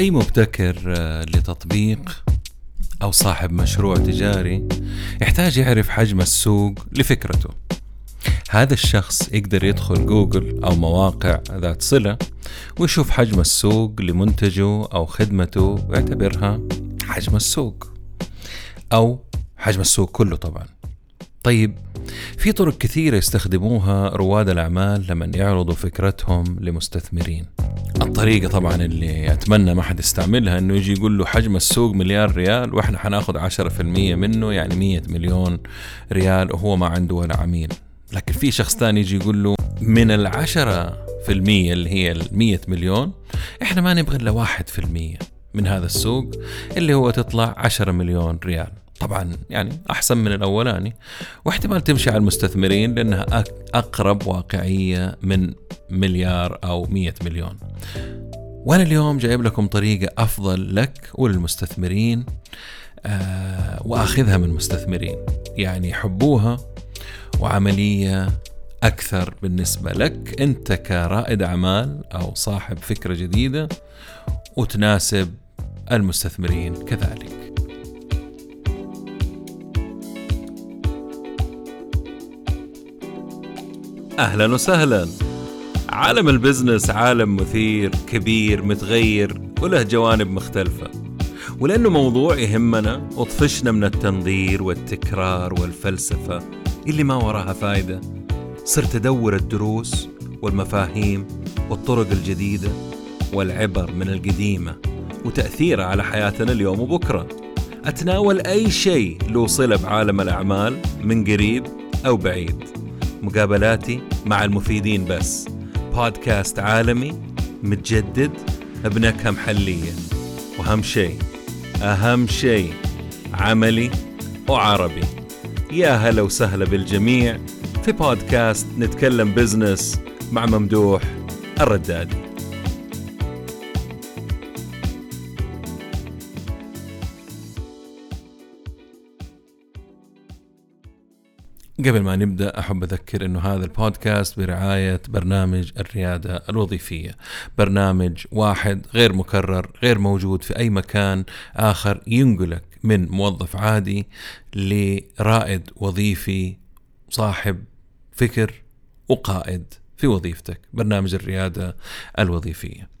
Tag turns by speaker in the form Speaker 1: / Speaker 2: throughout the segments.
Speaker 1: أي مبتكر آه، لتطبيق أو صاحب مشروع تجاري يحتاج يعرف حجم السوق لفكرته. هذا الشخص يقدر يدخل جوجل أو مواقع ذات صلة ويشوف حجم السوق لمنتجه أو خدمته ويعتبرها حجم السوق أو حجم السوق كله طبعا. طيب في طرق كثيرة يستخدموها رواد الأعمال لما يعرضوا فكرتهم لمستثمرين. الطريقة طبعا اللي أتمنى ما حد يستعملها إنه يجي يقول له حجم السوق مليار ريال وإحنا حناخد عشرة في المية منه يعني مية مليون ريال وهو ما عنده ولا عميل. لكن في شخص ثاني يجي يقول له من العشرة في المية اللي هي المية مليون إحنا ما نبغى إلا واحد في المية من هذا السوق اللي هو تطلع عشرة مليون ريال. طبعا يعني أحسن من الاولاني واحتمال تمشي على المستثمرين لأنها أقرب واقعية من مليار أو مية مليون. وأنا اليوم جايب لكم طريقة أفضل لك وللمستثمرين آه وأخذها من مستثمرين. يعني حبوها وعملية أكثر بالنسبة لك. أنت كرائد أعمال أو صاحب فكرة جديدة وتناسب المستثمرين كذلك. أهلا وسهلا. عالم البزنس عالم مثير كبير متغير وله جوانب مختلفة. ولأنه موضوع يهمنا وطفشنا من التنظير والتكرار والفلسفة اللي ما وراها فايدة. صرت أدور الدروس والمفاهيم والطرق الجديدة والعبر من القديمة وتأثيرها على حياتنا اليوم وبكرة. أتناول أي شيء له صلة بعالم الأعمال من قريب أو بعيد. مقابلاتي مع المفيدين بس. بودكاست عالمي متجدد بنكهة محلية وأهم شيء أهم شيء عملي وعربي. يا هلا وسهلا بالجميع في بودكاست نتكلم بزنس مع ممدوح الردادي. قبل ما نبدأ أحب أذكر إنه هذا البودكاست برعاية برنامج الريادة الوظيفية، برنامج واحد غير مكرر، غير موجود في أي مكان آخر ينقلك من موظف عادي لرائد وظيفي صاحب فكر وقائد في وظيفتك، برنامج الريادة الوظيفية.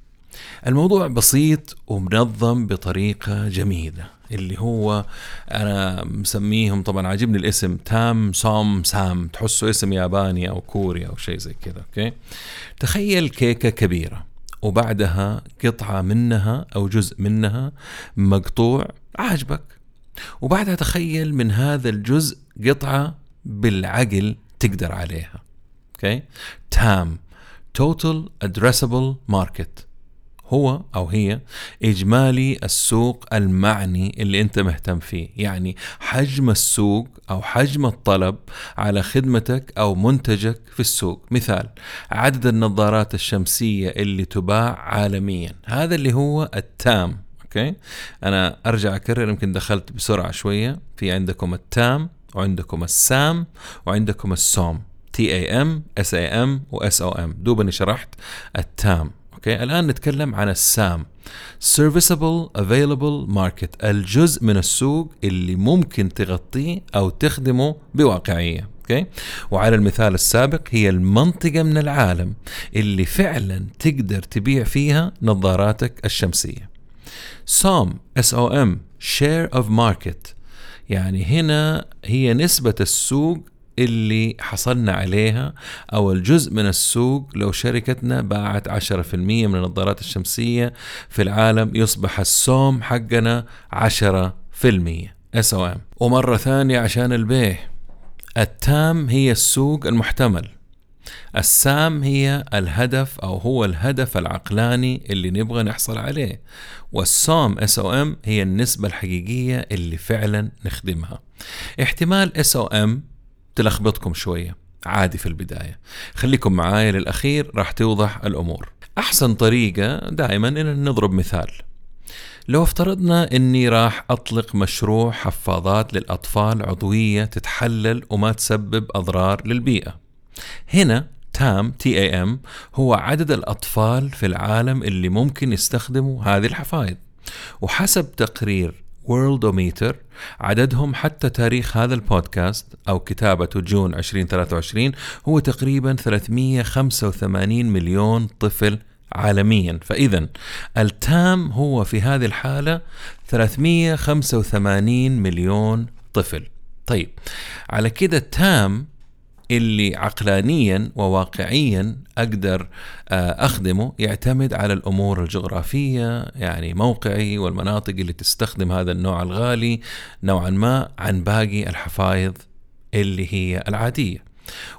Speaker 1: الموضوع بسيط ومنظم بطريقة جميلة. اللي هو أنا مسميهم طبعا عاجبني الاسم TAM SOM SAM تحسه اسم ياباني أو كوري أو شيء زي كذا أوكي تخيل كيكة كبيرة وبعدها قطعة منها أو جزء منها مقطوع عاجبك وبعدها تخيل من هذا الجزء قطعة بالعقل تقدر عليها أوكي TAM Total Addressable Market هو أو هي إجمالي السوق المعني اللي أنت مهتم فيه. يعني حجم السوق أو حجم الطلب على خدمتك أو منتجك في السوق. مثال عدد النظارات الشمسية اللي تباع عالميا. هذا اللي هو ال TAM أوكي؟ أنا أرجع أكرر يمكن دخلت بسرعة شوية. في عندكم ال TAM وعندكم السام وعندكم ال SOM TAM SAM و SOM دوبني شرحت ال TAM. أوكي الآن نتكلم عن ال SAM. Serviceable Available Market. الجزء من السوق اللي ممكن تغطيه أو تخدمه بواقعية. أوكي وعلى المثال السابق هي المنطقة من العالم اللي فعلا تقدر تبيع فيها نظاراتك الشمسية. SOM S O M Share of Market. يعني هنا هي نسبة السوق اللي حصلنا عليها أو الجزء من السوق لو شركتنا باعت 10% من النظارات الشمسية في العالم يصبح ال SOM حقنا 10% SOM ومرة ثانية عشان البيع ال TAM هي السوق المحتمل. السام هي الهدف أو هو الهدف العقلاني اللي نبغى نحصل عليه. وال SOM SOM هي النسبة الحقيقية اللي فعلا نخدمها. احتمال SOM تلخبطكم شوية. عادي في البداية. خليكم معايا للأخير راح توضح الأمور. أحسن طريقة دائما إن نضرب مثال. لو افترضنا إني راح أطلق مشروع حفاضات للأطفال عضوية تتحلل وما تسبب أضرار للبيئة. هنا TAM TAM هو عدد الأطفال في العالم اللي ممكن يستخدموا هذه الحفايض. وحسب تقرير Worldometer عددهم حتى تاريخ هذا البودكاست أو كتابته June 2023 هو تقريبا 385 مليون طفل عالميا. فإذا ال TAM هو في هذه الحالة 385 مليون طفل. طيب على كده TAM اللي عقلانيا وواقعيا أقدر آه، أخدمه يعتمد على الأمور الجغرافية يعني موقعي والمناطق اللي تستخدم هذا النوع الغالي نوعا ما عن باقي الحفايض اللي هي العادية.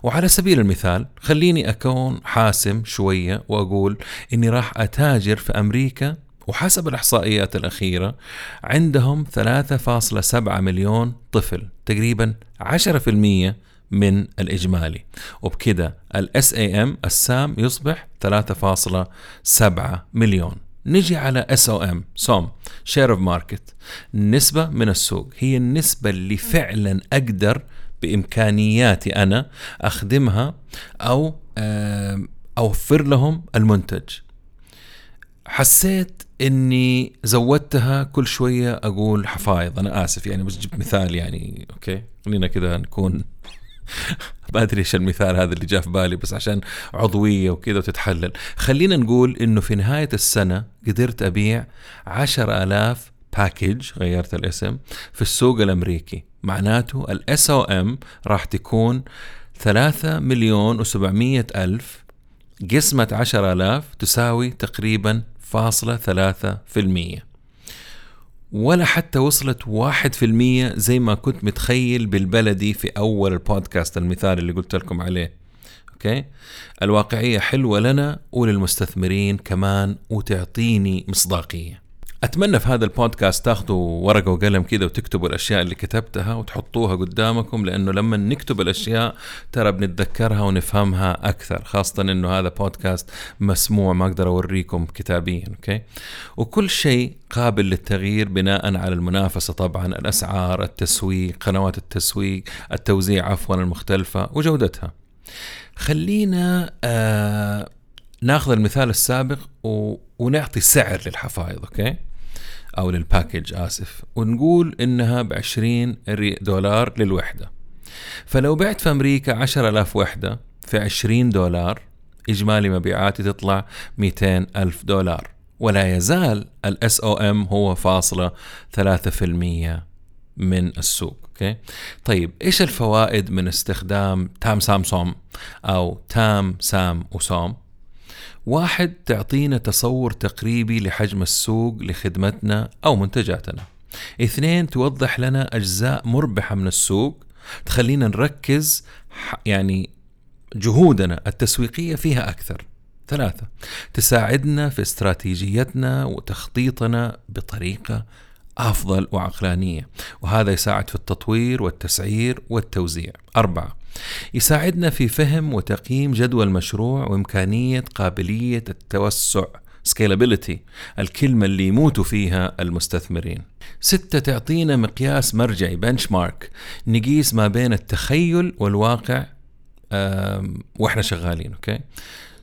Speaker 1: وعلى سبيل المثال خليني أكون حاسم شوية وأقول إني راح أتاجر في أمريكا وحسب الإحصائيات الأخيرة عندهم 3.7 مليون طفل تقريبا 10% من الإجمالي. وبكده ال SAM ال SAM يصبح 3.7 مليون. نجي على SOM SOM Share of Market من السوق. هي النسبة اللي فعلا أقدر بإمكانياتي أنا أخدمها أو أوفر لهم المنتج. حسيت إني زودتها كل شوية أقول حفايض أنا آسف يعني بس جبت مثال يعني أوكي؟ خلينا كذا نكون ما أدري إيش المثال هذا اللي جاء في بالي بس عشان عضوية وكذا وتتحلل. خلينا نقول إنه في نهاية السنة قدرت أبيع عشر ألاف package غيرت الاسم في السوق الأمريكي. معناته ال SOM راح تكون ثلاثة مليون وسبعمية ألف. قسمة عشر ألاف تساوي تقريبا فاصلة ثلاثة في المية. ولا حتى وصلت واحد في المية زي ما كنت متخيل بالبلدي في أول البودكاست المثال اللي قلت لكم عليه. okay؟ الواقعية حلوة لنا وللمستثمرين كمان وتعطيني مصداقية. أتمنى في هذا البودكاست تاخذوا ورقة وقلم كذا وتكتبوا الأشياء اللي كتبتها وتحطوها قدامكم لأنه لما نكتب الأشياء ترى بنتذكرها ونفهمها أكثر خاصة إنه هذا بودكاست مسموع ما أقدر أوريكم كتابيا okay؟ وكل شيء قابل للتغيير بناء على المنافسة طبعا الأسعار التسويق قنوات التسويق التوزيع عفوا المختلفة وجودتها. خلينا آه ناخذ المثال السابق و... ونعطي سعر للحفايض okay؟ أو لل package آسف ونقول إنها ب 20 دولار للوحدة. فلو بعت في أمريكا 10000 وحدة في 20 دولار إجمالي مبيعاتي تطلع 200 ألف دولار. ولا يزال ال SOM هو فاصلة 3% من السوق أوكي؟ طيب إيش الفوائد من استخدام تام سام صوم أو تام سام وصوم واحد تعطينا تصور تقريبي لحجم السوق لخدمتنا أو منتجاتنا. اثنين توضح لنا أجزاء مربحة من السوق تخلينا نركز يعني جهودنا التسويقية فيها أكثر. ثلاثة تساعدنا في استراتيجيتنا وتخطيطنا بطريقة أفضل وعقلانية وهذا يساعد في التطوير والتسعير والتوزيع. أربعة يساعدنا في فهم وتقييم جدوى المشروع وإمكانية قابلية التوسع scalability الكلمة اللي يموتوا فيها المستثمرين. ستة تعطينا مقياس مرجعي بنشمارك نقيس ما بين التخيل والواقع وإحنا شغالين okay؟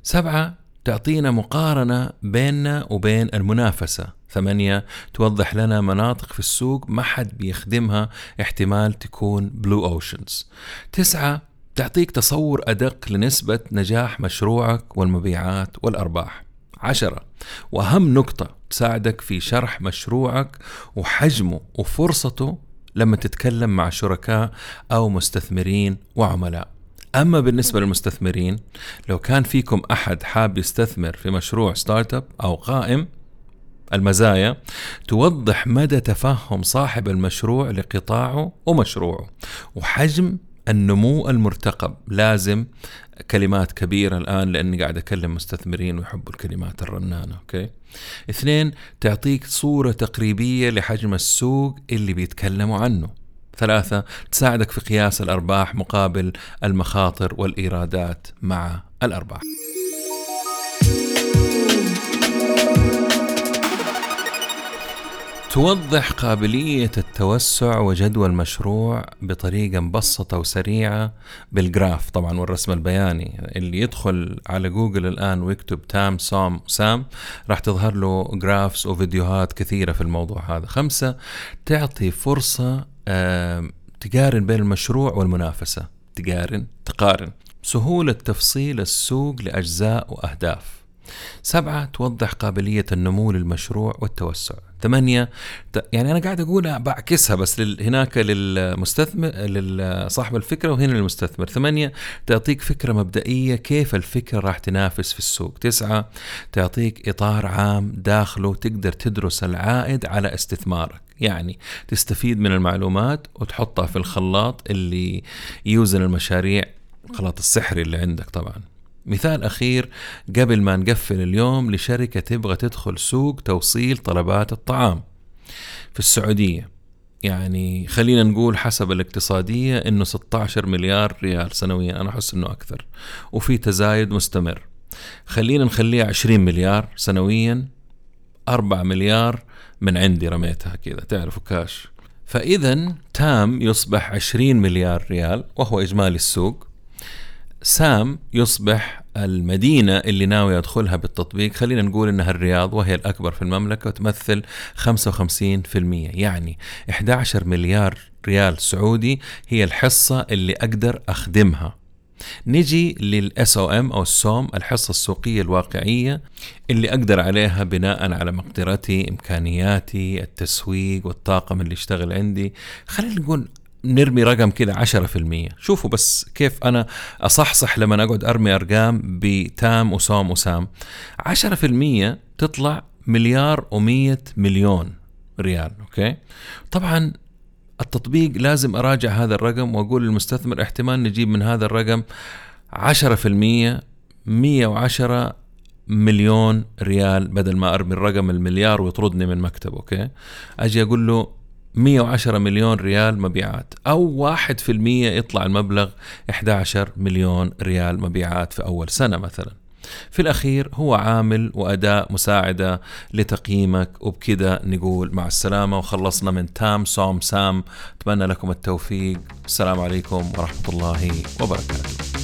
Speaker 1: سبعة تعطينا مقارنة بيننا وبين المنافسة. ثمانية توضح لنا مناطق في السوق ما حد بيخدمها احتمال تكون blue oceans تسعة تعطيك تصور أدق لنسبة نجاح مشروعك والمبيعات والأرباح. عشرة وأهم نقطة تساعدك في شرح مشروعك وحجمه وفرصته لما تتكلم مع شركاء أو مستثمرين وعملاء. أما بالنسبة للمستثمرين لو كان فيكم أحد حاب يستثمر في مشروع startup أو قائم المزايا توضح مدى تفهم صاحب المشروع لقطاعه ومشروعه وحجم النمو المرتقب. لازم كلمات كبيرة الآن لأني قاعد أكلم مستثمرين ويحبوا الكلمات الرنانة okay؟ اثنين تعطيك صورة تقريبية لحجم السوق اللي بيتكلموا عنه. ثلاثة تساعدك في قياس الأرباح مقابل المخاطر والإيرادات مع الأرباح. توضح قابلية التوسع وجدوى المشروع بطريقة مبسطة وسريعة بال graph طبعا والرسم البياني. اللي يدخل على جوجل الآن ويكتب TAM SAM SOM راح تظهر له graphs وفيديوهات كثيرة في الموضوع هذا. خمسة تعطي فرصة تقارن بين المشروع والمنافسة. تقارن تقارن. سهولة تفصيل السوق لأجزاء وأهداف. سبعة توضح قابلية النمو للمشروع والتوسع. ثمانية يعني أنا قاعد أقول بعكسها بس هناك للمستثمر لصاحب الفكرة وهنا للمستثمر. ثمانية تعطيك فكرة مبدئية كيف الفكرة راح تنافس في السوق. تسعة تعطيك إطار عام داخله تقدر تدرس العائد على استثمارك. يعني تستفيد من المعلومات وتحطها في الخلاط اللي يوزن المشاريع الخلاط السحري اللي عندك طبعا. مثال أخير قبل ما نقفل اليوم لشركة تبغى تدخل سوق توصيل طلبات الطعام في السعودية. يعني خلينا نقول حسب الاقتصادية إنه 16 مليار ريال سنويا أنا أحس إنه أكثر. وفي تزايد مستمر. خلينا نخليها 20 مليار سنويا 4 مليار من عندي رميتها كذا تعرفوا كاش. فإذا تام يصبح 20 مليار ريال وهو إجمالي السوق. سام يصبح المدينة اللي ناوي أدخلها بالتطبيق. خلينا نقول إنها الرياض وهي الأكبر في المملكة وتمثل 55% يعني 11 مليار ريال سعودي هي الحصة اللي أقدر أخدمها. نجي للإس أو إم أو السوم الحصة السوقية الواقعية اللي أقدر عليها بناء على مقدرتي إمكانياتي التسويق والطاقم اللي يشتغل عندي. خلينا نقول نرمي رقم كذا 10% شوفوا بس كيف أنا أصحصح لما اقعد أرمي أرقام بتام وسوم وسام. 10% تطلع مليار و100 مليون ريال أوكي؟ طبعا التطبيق لازم أراجع هذا الرقم وأقول للمستثمر احتمال نجيب من هذا الرقم 10% 110 مليون ريال بدل ما أرمي الرقم المليار ويطردني من مكتب okay؟ أجي أقول له 110 مليون ريال مبيعات أو 1% يطلع المبلغ 11 مليون ريال مبيعات في أول سنة مثلا. في الأخير هو عامل وأداة مساعدة لتقييمك وبكذا نقول مع السلامة وخلصنا من TAM SOM SAM. أتمنى لكم التوفيق. السلام عليكم ورحمة الله وبركاته.